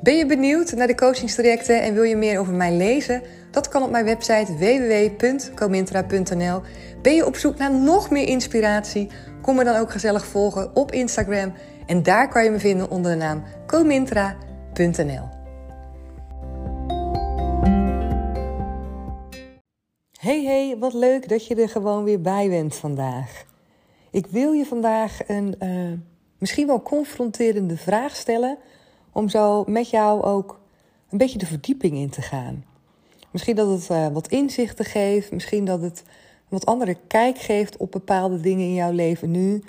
Ben je benieuwd naar de coachingstrajecten en wil je meer over mij lezen? Dat kan op mijn website www.comintra.nl. Ben je op zoek naar nog meer inspiratie? Kom me dan ook gezellig volgen op Instagram. En daar kan je me vinden onder de naam comintra.nl. Hey hey, wat leuk dat je er gewoon weer bij bent vandaag. Ik wil je vandaag een uh, misschien wel confronterende vraag stellen om zo met jou ook een beetje de verdieping in te gaan. Misschien dat het uh, wat inzichten geeft, misschien dat het wat andere kijk geeft op bepaalde dingen in jouw leven nu.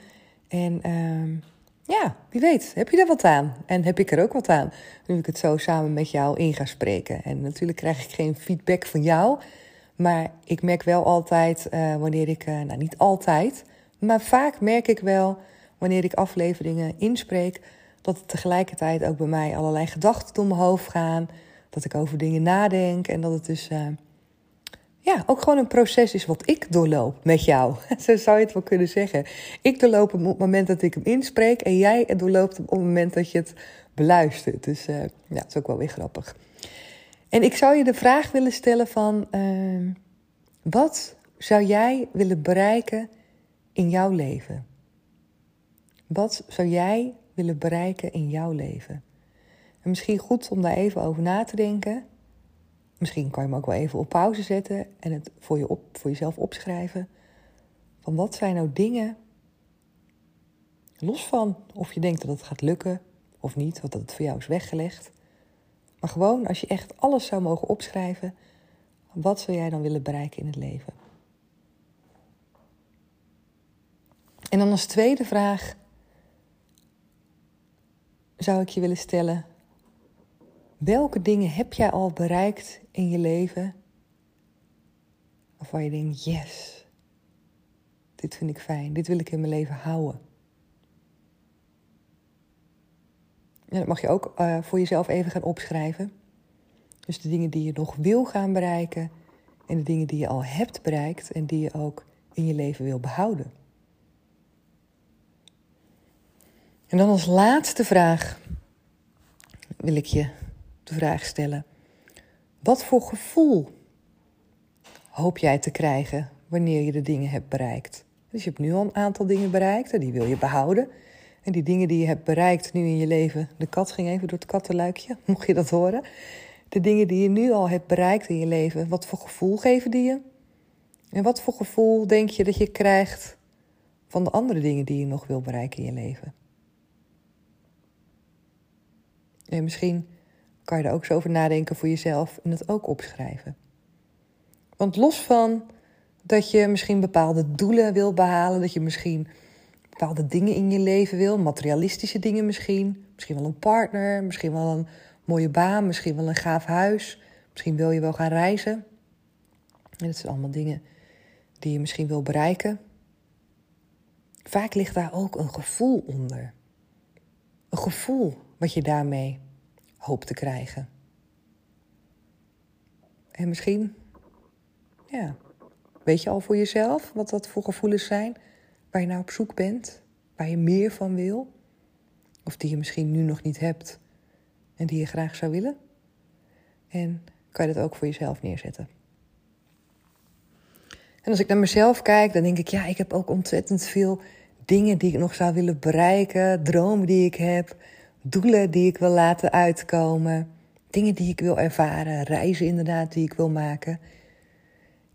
En uh, ja, wie weet, heb je er wat aan? En heb ik er ook wat aan? Nu ik het zo samen met jou in ga spreken. En natuurlijk krijg ik geen feedback van jou. Maar ik merk wel altijd, uh, wanneer ik, uh, nou niet altijd, maar vaak merk ik wel wanneer ik afleveringen inspreek, dat er tegelijkertijd ook bij mij allerlei gedachten door mijn hoofd gaan. Dat ik over dingen nadenk en dat het dus uh, ja, ook gewoon een proces is wat ik doorloop met jou. Zo zou je het wel kunnen zeggen. Ik doorloop hem op het moment dat ik hem inspreek en jij doorloopt hem op het moment dat je het beluistert. Dus ja, dat is ook wel weer grappig. En ik zou je de vraag willen stellen van, uh, wat zou jij willen bereiken in jouw leven? Wat zou jij willen bereiken in jouw leven? En misschien goed om daar even over na te denken. Misschien kan je hem ook wel even op pauze zetten en het voor, je op, voor jezelf opschrijven. Van wat zijn nou dingen, los van of je denkt dat het gaat lukken of niet, wat dat het voor jou is weggelegd. Maar gewoon als je echt alles zou mogen opschrijven, wat zou jij dan willen bereiken in het leven? En dan als tweede vraag zou ik je willen stellen: welke dingen heb jij al bereikt in je leven? Waarvan je denkt: yes, dit vind ik fijn, dit wil ik in mijn leven houden. En dat mag je ook uh, voor jezelf even gaan opschrijven. Dus de dingen die je nog wil gaan bereiken en de dingen die je al hebt bereikt en die je ook in je leven wil behouden. En dan als laatste vraag wil ik je de vraag stellen: wat voor gevoel hoop jij te krijgen wanneer je de dingen hebt bereikt? Dus je hebt nu al een aantal dingen bereikt en die wil je behouden. En die dingen die je hebt bereikt nu in je leven. De kat ging even door het kattenluikje, mocht je dat horen. De dingen die je nu al hebt bereikt in je leven, wat voor gevoel geven die je? En wat voor gevoel denk je dat je krijgt van de andere dingen die je nog wil bereiken in je leven? En misschien kan je er ook zo over nadenken voor jezelf en het ook opschrijven. Want los van dat je misschien bepaalde doelen wil behalen, dat je misschien bepaalde dingen in je leven wil, materialistische dingen misschien, misschien wel een partner, misschien wel een mooie baan, misschien wel een gaaf huis, misschien wil je wel gaan reizen. En dat zijn allemaal dingen die je misschien wil bereiken. Vaak ligt daar ook een gevoel onder. Een gevoel wat je daarmee hoopt te krijgen. En misschien, ja, weet je al voor jezelf wat dat voor gevoelens zijn waar je naar op zoek bent, waar je meer van wil, of die je misschien nu nog niet hebt en die je graag zou willen? En kan je dat ook voor jezelf neerzetten? En als ik naar mezelf kijk, dan denk ik, ja, ik heb ook ontzettend veel dingen die ik nog zou willen bereiken, dromen die ik heb, doelen die ik wil laten uitkomen, dingen die ik wil ervaren, reizen inderdaad die ik wil maken.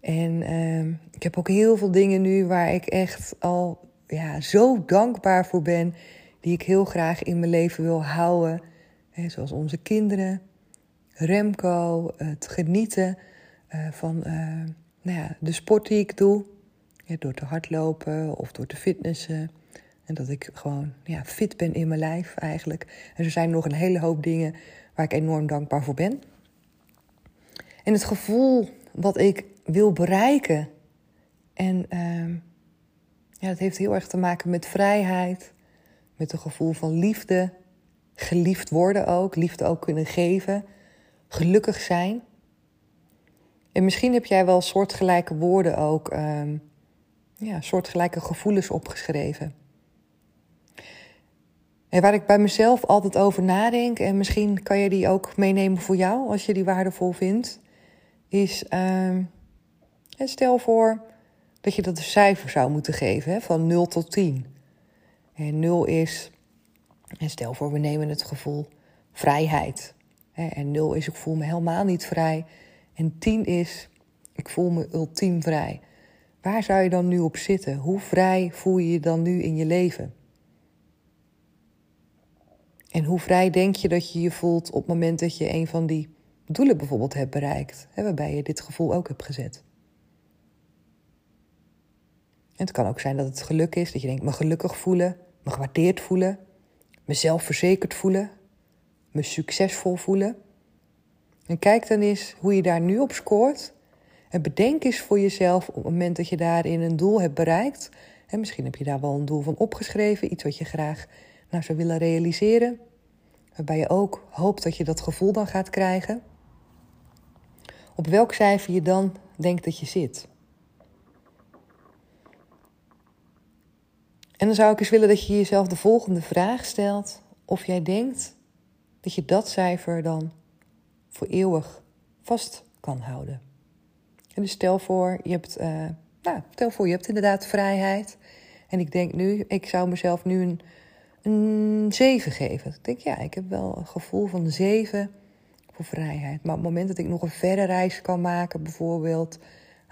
En ehm, ik heb ook heel veel dingen nu waar ik echt al ja, zo dankbaar voor ben. Die ik heel graag in mijn leven wil houden. zoals onze kinderen, Remco, het genieten uh, van uh, nou ja, de sport die ik doe. door te hardlopen of door te fitnessen. En dat ik gewoon ja, fit ben in mijn lijf eigenlijk. En er zijn nog een hele hoop dingen waar ik enorm dankbaar voor ben. En het gevoel wat ik wil bereiken. En uh, ja, dat heeft heel erg te maken met vrijheid. Met een gevoel van liefde. Geliefd worden ook. Liefde ook kunnen geven. Gelukkig zijn. En misschien heb jij wel soortgelijke woorden ook. Uh, ja, soortgelijke gevoelens opgeschreven. En waar ik bij mezelf altijd over nadenk, en misschien kan je die ook meenemen voor jou als je die waardevol vindt, is: uh, stel voor dat je dat een cijfer zou moeten geven hè, van 0 tot 10. En 0 is, en stel voor we nemen het gevoel vrijheid. Hè, en 0 is ik voel me helemaal niet vrij. En 10 is ik voel me ultiem vrij. Waar zou je dan nu op zitten? Hoe vrij voel je je dan nu in je leven? En hoe vrij denk je dat je je voelt op het moment dat je een van die doelen bijvoorbeeld hebt bereikt, hè, waarbij je dit gevoel ook hebt gezet? En het kan ook zijn dat het geluk is, dat je denkt me gelukkig voelen, me gewaardeerd voelen, mezelf verzekerd voelen, me succesvol voelen. En kijk dan eens hoe je daar nu op scoort. En bedenk eens voor jezelf op het moment dat je daarin een doel hebt bereikt. En misschien heb je daar wel een doel van opgeschreven, iets wat je graag nou zou willen realiseren. Waarbij je ook hoopt dat je dat gevoel dan gaat krijgen. Op welk cijfer je dan denkt dat je zit. En dan zou ik eens willen dat je jezelf de volgende vraag stelt. Of jij denkt dat je dat cijfer dan voor eeuwig vast kan houden. En dus stel voor, je hebt, uh, nou, stel voor, je hebt inderdaad vrijheid. En ik denk nu, ik zou mezelf nu een, een 7 geven. Ik denk, ja, ik heb wel een gevoel van 7 voor vrijheid. Maar op het moment dat ik nog een verre reis kan maken, bijvoorbeeld,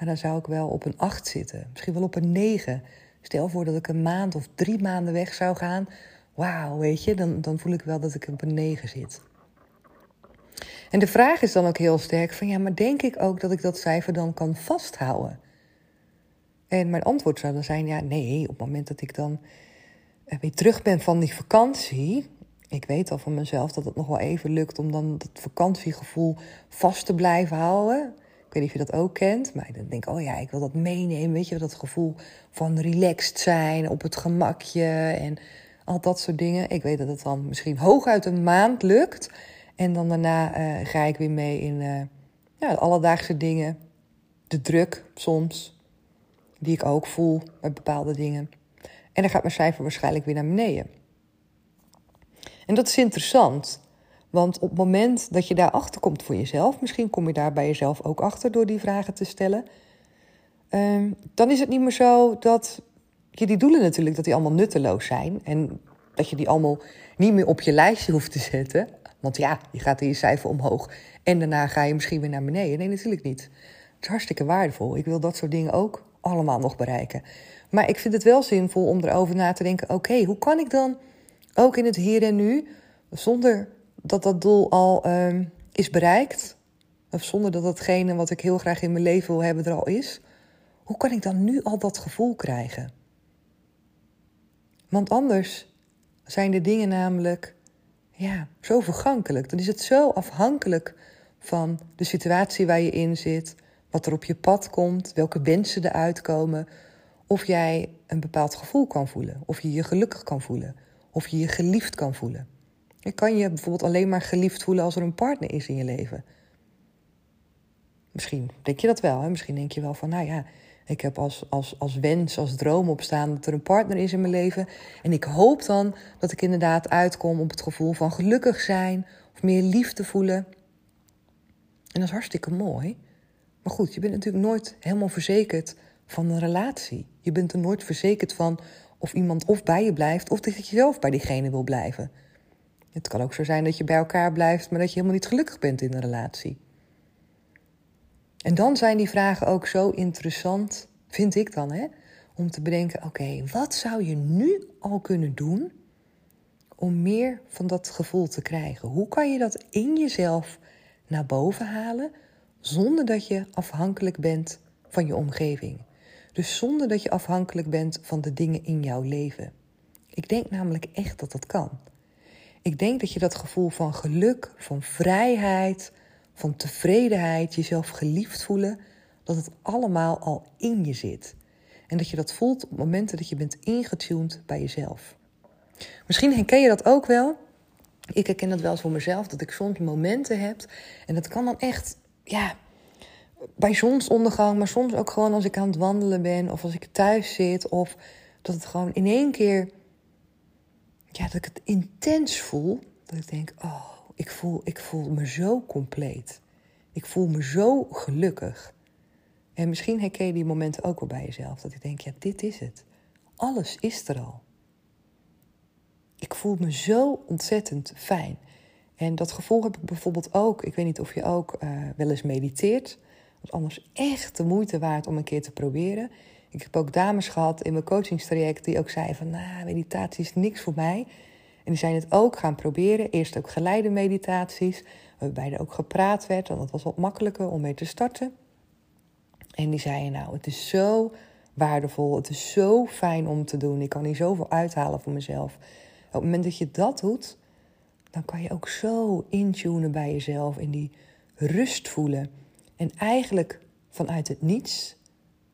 dan zou ik wel op een 8 zitten. Misschien wel op een 9. Stel voor dat ik een maand of drie maanden weg zou gaan. Wauw, weet je, dan, dan voel ik wel dat ik op een 9 zit. En de vraag is dan ook heel sterk van ja, maar denk ik ook dat ik dat cijfer dan kan vasthouden? En mijn antwoord zou dan zijn ja, nee, op het moment dat ik dan weer terug ben van die vakantie, ik weet al van mezelf dat het nog wel even lukt om dan dat vakantiegevoel vast te blijven houden. Ik weet niet of je dat ook kent, maar dan denk ik, oh ja, ik wil dat meenemen. Weet je, dat gevoel van relaxed zijn, op het gemakje en al dat soort dingen. Ik weet dat het dan misschien hooguit een maand lukt. En dan daarna uh, ga ik weer mee in uh, ja, de alledaagse dingen. De druk soms, die ik ook voel bij bepaalde dingen. En dan gaat mijn cijfer waarschijnlijk weer naar beneden. En dat is interessant. Want op het moment dat je daarachter komt voor jezelf, misschien kom je daar bij jezelf ook achter door die vragen te stellen. Uh, dan is het niet meer zo dat je die doelen natuurlijk, dat die allemaal nutteloos zijn. En dat je die allemaal niet meer op je lijstje hoeft te zetten. Want ja, je gaat in je cijfer omhoog en daarna ga je misschien weer naar beneden. Nee, natuurlijk niet. Het is hartstikke waardevol. Ik wil dat soort dingen ook allemaal nog bereiken. Maar ik vind het wel zinvol om erover na te denken: oké, hoe kan ik dan ook in het hier en nu, zonder dat dat doel al uh, is bereikt, of zonder dat datgene wat ik heel graag in mijn leven wil hebben er al is, hoe kan ik dan nu al dat gevoel krijgen? Want anders zijn de dingen namelijk ja, zo vergankelijk. Dan is het zo afhankelijk van de situatie waar je in zit, wat er op je pad komt, welke wensen eruit komen, of jij een bepaald gevoel kan voelen, of je je gelukkig kan voelen, of je je geliefd kan voelen. Kan je bijvoorbeeld alleen maar geliefd voelen als er een partner is in je leven. Misschien denk je dat wel. Hè? Misschien denk je wel van, nou ja, ik heb als, als, als wens, als droom opstaan dat er een partner is in mijn leven. En ik hoop dan dat ik inderdaad uitkom op het gevoel van gelukkig zijn of meer liefde voelen. En dat is hartstikke mooi. Maar goed, je bent natuurlijk nooit helemaal verzekerd van een relatie. Je bent er nooit verzekerd van of iemand of bij je blijft of dat je zelf bij diegene wil blijven. Het kan ook zo zijn dat je bij elkaar blijft, maar dat je helemaal niet gelukkig bent in een relatie. En dan zijn die vragen ook zo interessant, vind ik dan, hè? om te bedenken: oké, wat zou je nu al kunnen doen om meer van dat gevoel te krijgen? Hoe kan je dat in jezelf naar boven halen zonder dat je afhankelijk bent van je omgeving? Dus zonder dat je afhankelijk bent van de dingen in jouw leven. Ik denk namelijk echt dat dat kan. Ik denk dat je dat gevoel van geluk, van vrijheid, van tevredenheid, jezelf geliefd voelen, dat het allemaal al in je zit. En dat je dat voelt op momenten dat je bent ingetuned bij jezelf. Misschien herken je dat ook wel. Ik herken dat wel eens voor mezelf, dat ik soms momenten heb. En dat kan dan echt, ja, bij zonsondergang, maar soms ook gewoon als ik aan het wandelen ben of als ik thuis zit. Of dat het gewoon in één keer, ja, dat ik het intens voel. Dat ik denk, oh, ik voel, ik voel me zo compleet. Ik voel me zo gelukkig. En misschien herken je die momenten ook wel bij jezelf. Dat ik denk, ja, dit is het. Alles is er al. Ik voel me zo ontzettend fijn. En dat gevoel heb ik bijvoorbeeld ook. Ik weet niet of je ook uh, wel eens mediteert. Is anders echt de moeite waard om een keer te proberen. Ik heb ook dames gehad in mijn coachingstraject die ook zeiden van... nou, meditatie is niks voor mij. En die zijn het ook gaan proberen. Eerst ook geleide meditaties, waarbij er ook gepraat werd. Want dat was wat makkelijker om mee te starten. En die zeiden, nou, het is zo waardevol. Het is zo fijn om te doen. Ik kan hier zoveel uithalen voor mezelf. Op het moment dat je dat doet, dan kan je ook zo intunen bij jezelf. In die rust voelen. En eigenlijk vanuit het niets.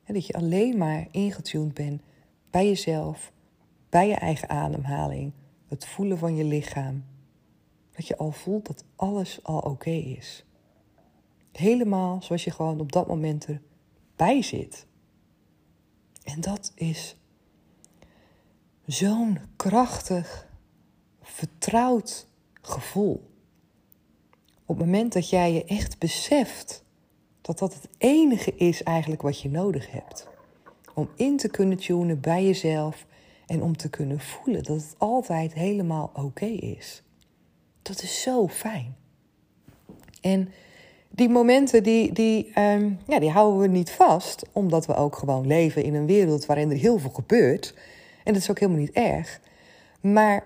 Hè, dat je alleen maar ingetuned bent bij jezelf. Bij je eigen ademhaling. Het voelen van je lichaam. Dat je al voelt dat alles al oké is. Helemaal zoals je gewoon op dat moment er bij zit. En dat is zo'n krachtig, vertrouwd gevoel. Op het moment dat jij je echt beseft dat dat het enige is eigenlijk wat je nodig hebt. Om in te kunnen tunen bij jezelf en om te kunnen voelen dat het altijd helemaal oké is. Dat is zo fijn. En die momenten die, die, um, ja, die houden we niet vast, omdat we ook gewoon leven in een wereld waarin er heel veel gebeurt. En dat is ook helemaal niet erg. Maar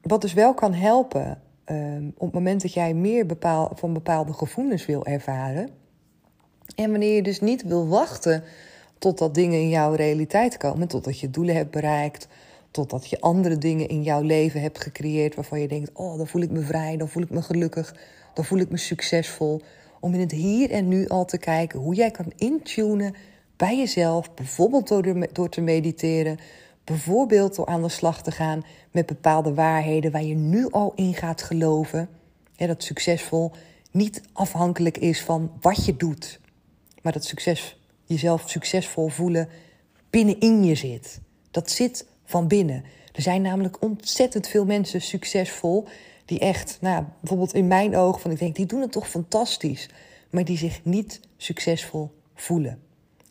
wat dus wel kan helpen um, op het moment dat jij meer van bepaalde gevoelens wil ervaren. En wanneer je dus niet wil wachten totdat dingen in jouw realiteit komen, totdat je doelen hebt bereikt, totdat je andere dingen in jouw leven hebt gecreëerd waarvan je denkt: oh, dan voel ik me vrij, dan voel ik me gelukkig, dan voel ik me succesvol om in het hier en nu al te kijken hoe jij kan intunen bij jezelf, bijvoorbeeld door, door te mediteren, bijvoorbeeld door aan de slag te gaan met bepaalde waarheden waar je nu al in gaat geloven. Ja, dat succesvol niet afhankelijk is van wat je doet, maar dat succes, jezelf succesvol voelen binnenin je zit. Dat zit van binnen. Er zijn namelijk ontzettend veel mensen succesvol die echt, nou, bijvoorbeeld in mijn ogen, van ik denk, die doen het toch fantastisch, maar die zich niet succesvol voelen.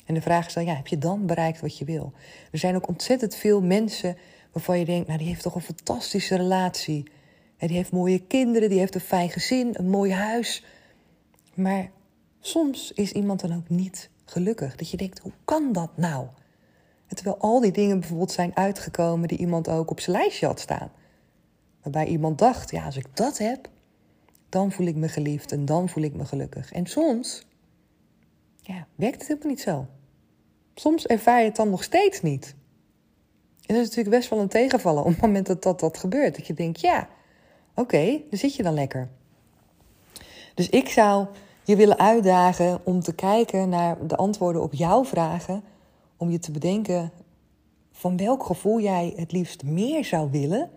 En de vraag is dan, ja, heb je dan bereikt wat je wil? Er zijn ook ontzettend veel mensen waarvan je denkt, nou, die heeft toch een fantastische relatie. En die heeft mooie kinderen, die heeft een fijn gezin, een mooi huis. Maar soms is iemand dan ook niet gelukkig. Dat je denkt, hoe kan dat nou? Terwijl al die dingen bijvoorbeeld zijn uitgekomen die iemand ook op zijn lijstje had staan. Waarbij iemand dacht, ja, als ik dat heb, dan voel ik me geliefd en dan voel ik me gelukkig. En soms ja, werkt het helemaal niet zo. Soms ervaar je het dan nog steeds niet. En dat is natuurlijk best wel een tegenvallen op het moment dat dat, dat gebeurt. Dat je denkt, ja, oké, okay, daar zit je dan lekker. Dus ik zou je willen uitdagen om te kijken naar de antwoorden op jouw vragen. Om je te bedenken van welk gevoel jij het liefst meer zou willen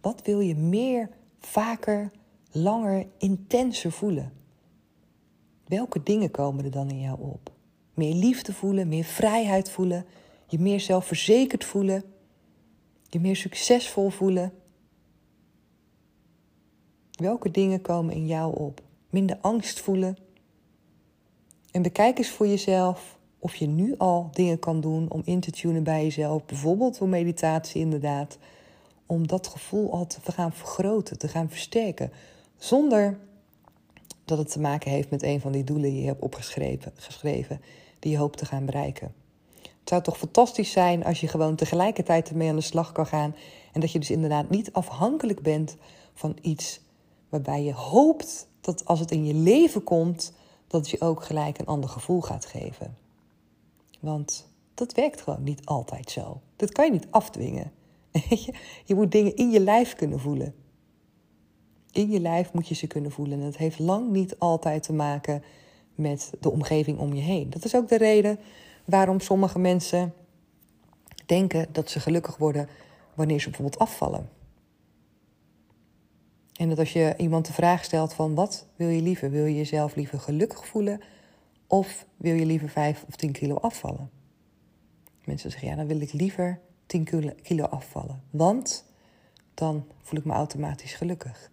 wat wil je meer, vaker, langer, intenser voelen? Welke dingen komen er dan in jou op? Meer liefde voelen, meer vrijheid voelen, je meer zelfverzekerd voelen, je meer succesvol voelen. Welke dingen komen in jou op? Minder angst voelen. En bekijk eens voor jezelf of je nu al dingen kan doen om in te tunen bij jezelf. Bijvoorbeeld door meditatie inderdaad om dat gevoel al te gaan vergroten, te gaan versterken. Zonder dat het te maken heeft met een van die doelen die je hebt opgeschreven, geschreven, die je hoopt te gaan bereiken. Het zou toch fantastisch zijn als je gewoon tegelijkertijd ermee aan de slag kan gaan. En dat je dus inderdaad niet afhankelijk bent van iets waarbij je hoopt dat als het in je leven komt, dat het je ook gelijk een ander gevoel gaat geven. Want dat werkt gewoon niet altijd zo. Dat kan je niet afdwingen. Je moet dingen in je lijf kunnen voelen. In je lijf moet je ze kunnen voelen. En dat heeft lang niet altijd te maken met de omgeving om je heen. Dat is ook de reden waarom sommige mensen denken dat ze gelukkig worden wanneer ze bijvoorbeeld afvallen. En dat als je iemand de vraag stelt van wat wil je liever? Wil je jezelf liever gelukkig voelen of wil je liever 5 of 10 kilo afvallen? Mensen zeggen ja, dan wil ik liever 10 kilo afvallen, want dan voel ik me automatisch gelukkig.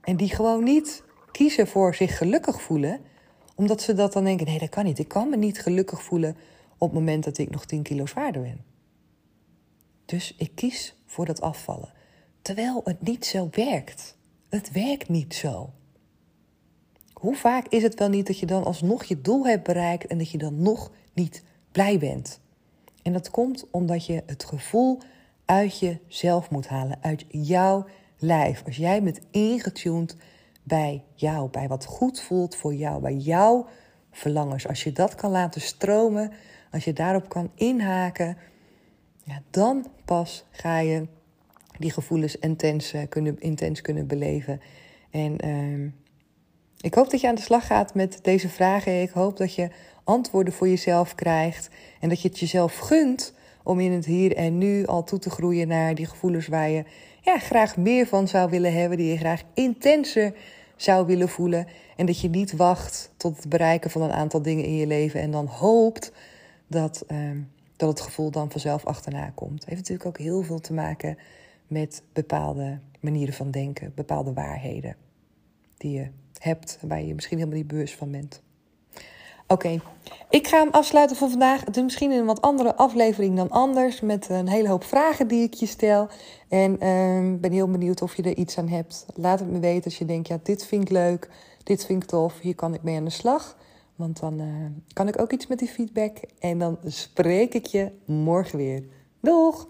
En die gewoon niet kiezen voor zich gelukkig voelen, omdat ze dat dan denken: nee, dat kan niet. Ik kan me niet gelukkig voelen op het moment dat ik nog 10 kilo zwaarder ben. Dus ik kies voor dat afvallen. Terwijl het niet zo werkt. Het werkt niet zo. Hoe vaak is het wel niet dat je dan alsnog je doel hebt bereikt en dat je dan nog niet blij bent? En dat komt omdat je het gevoel uit jezelf moet halen, uit jouw lijf. Als jij bent ingetuned bij jou, bij wat goed voelt voor jou, bij jouw verlangens. Als je dat kan laten stromen, als je daarop kan inhaken, ja, dan pas ga je die gevoelens intens, uh, kunnen, intens kunnen beleven. En uh, ik hoop dat je aan de slag gaat met deze vragen. Ik hoop dat je antwoorden voor jezelf krijgt en dat je het jezelf gunt om in het hier en nu al toe te groeien naar die gevoelens waar je ja, graag meer van zou willen hebben, die je graag intenser zou willen voelen. En dat je niet wacht tot het bereiken van een aantal dingen in je leven en dan hoopt dat, uh, dat het gevoel dan vanzelf achterna komt. Het heeft natuurlijk ook heel veel te maken met bepaalde manieren van denken, bepaalde waarheden die je hebt, waar je, misschien helemaal niet bewust van bent. Oké, ik ga hem afsluiten voor vandaag. Misschien in een wat andere aflevering dan anders. Met een hele hoop vragen die ik je stel. En uh, ben heel benieuwd of je er iets aan hebt. Laat het me weten als je denkt: ja, dit vind ik leuk. Dit vind ik tof. Hier kan ik mee aan de slag. Want dan uh, kan ik ook iets met die feedback. En dan spreek ik je morgen weer. Doeg!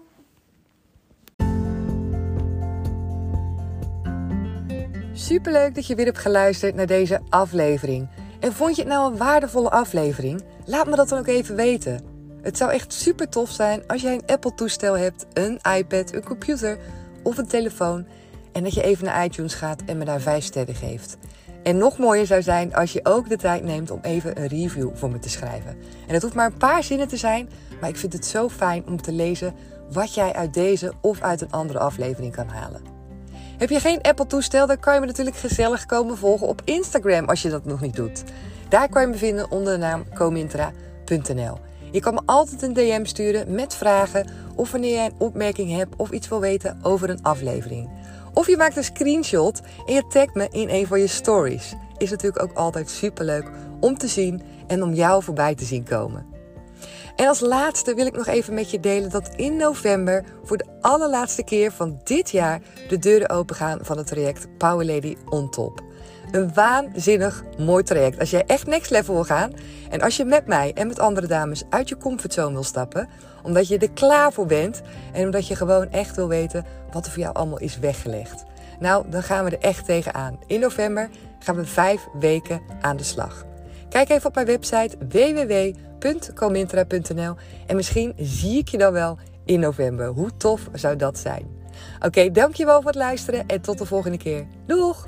Superleuk dat je weer hebt geluisterd naar deze aflevering. En vond je het nou een waardevolle aflevering? Laat me dat dan ook even weten. Het zou echt super tof zijn als jij een Apple-toestel hebt, een iPad, een computer of een telefoon. En dat je even naar iTunes gaat en me daar 5 sterren geeft. En nog mooier zou zijn als je ook de tijd neemt om even een review voor me te schrijven. En dat hoeft maar een paar zinnen te zijn, maar ik vind het zo fijn om te lezen wat jij uit deze of uit een andere aflevering kan halen. Heb je geen Apple-toestel, dan kan je me natuurlijk gezellig komen volgen op Instagram als je dat nog niet doet. Daar kan je me vinden onder de naam comintra.nl. Je kan me altijd een DM sturen met vragen of wanneer jij een opmerking hebt of iets wil weten over een aflevering. Of je maakt een screenshot en je tagt me in een van je stories. Is natuurlijk ook altijd superleuk om te zien en om jou voorbij te zien komen. En als laatste wil ik nog even met je delen dat in november voor de allerlaatste keer van dit jaar de deuren opengaan van het traject Power Lady on Top. Een waanzinnig mooi traject. Als jij echt next level wil gaan en als je met mij en met andere dames uit je comfortzone wil stappen, omdat je er klaar voor bent en omdat je gewoon echt wil weten wat er voor jou allemaal is weggelegd. Nou, dan gaan we er echt tegenaan. In november gaan we vijf weken aan de slag. Kijk even op mijn website www.comintra.nl en misschien zie ik je dan wel in november. Hoe tof zou dat zijn? Oké, dankjewel voor het luisteren en tot de volgende keer. Doeg!